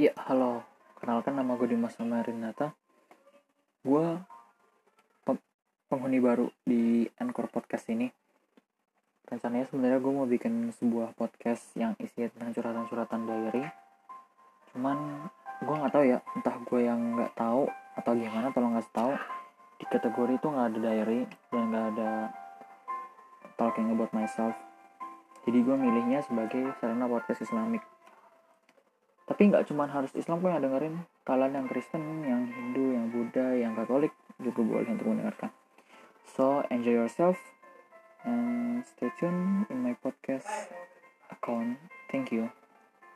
Iya, halo. Kenalkan nama gue Dimas Samarinata. Gue pe- penghuni baru di Anchor Podcast ini. Rencananya sebenarnya gue mau bikin sebuah podcast yang isinya tentang curhatan-curhatan diary. Cuman gue nggak tahu ya, entah gue yang nggak tahu atau gimana, tolong ngasih tahu. Di kategori itu nggak ada diary dan nggak ada talking about myself. Jadi gue milihnya sebagai sarana podcast Islamik tapi nggak cuma harus Islam kok yang dengerin. Kalian yang Kristen yang Hindu yang Buddha yang Katolik juga boleh untuk mendengarkan. So enjoy yourself and stay tune in my podcast account. Thank you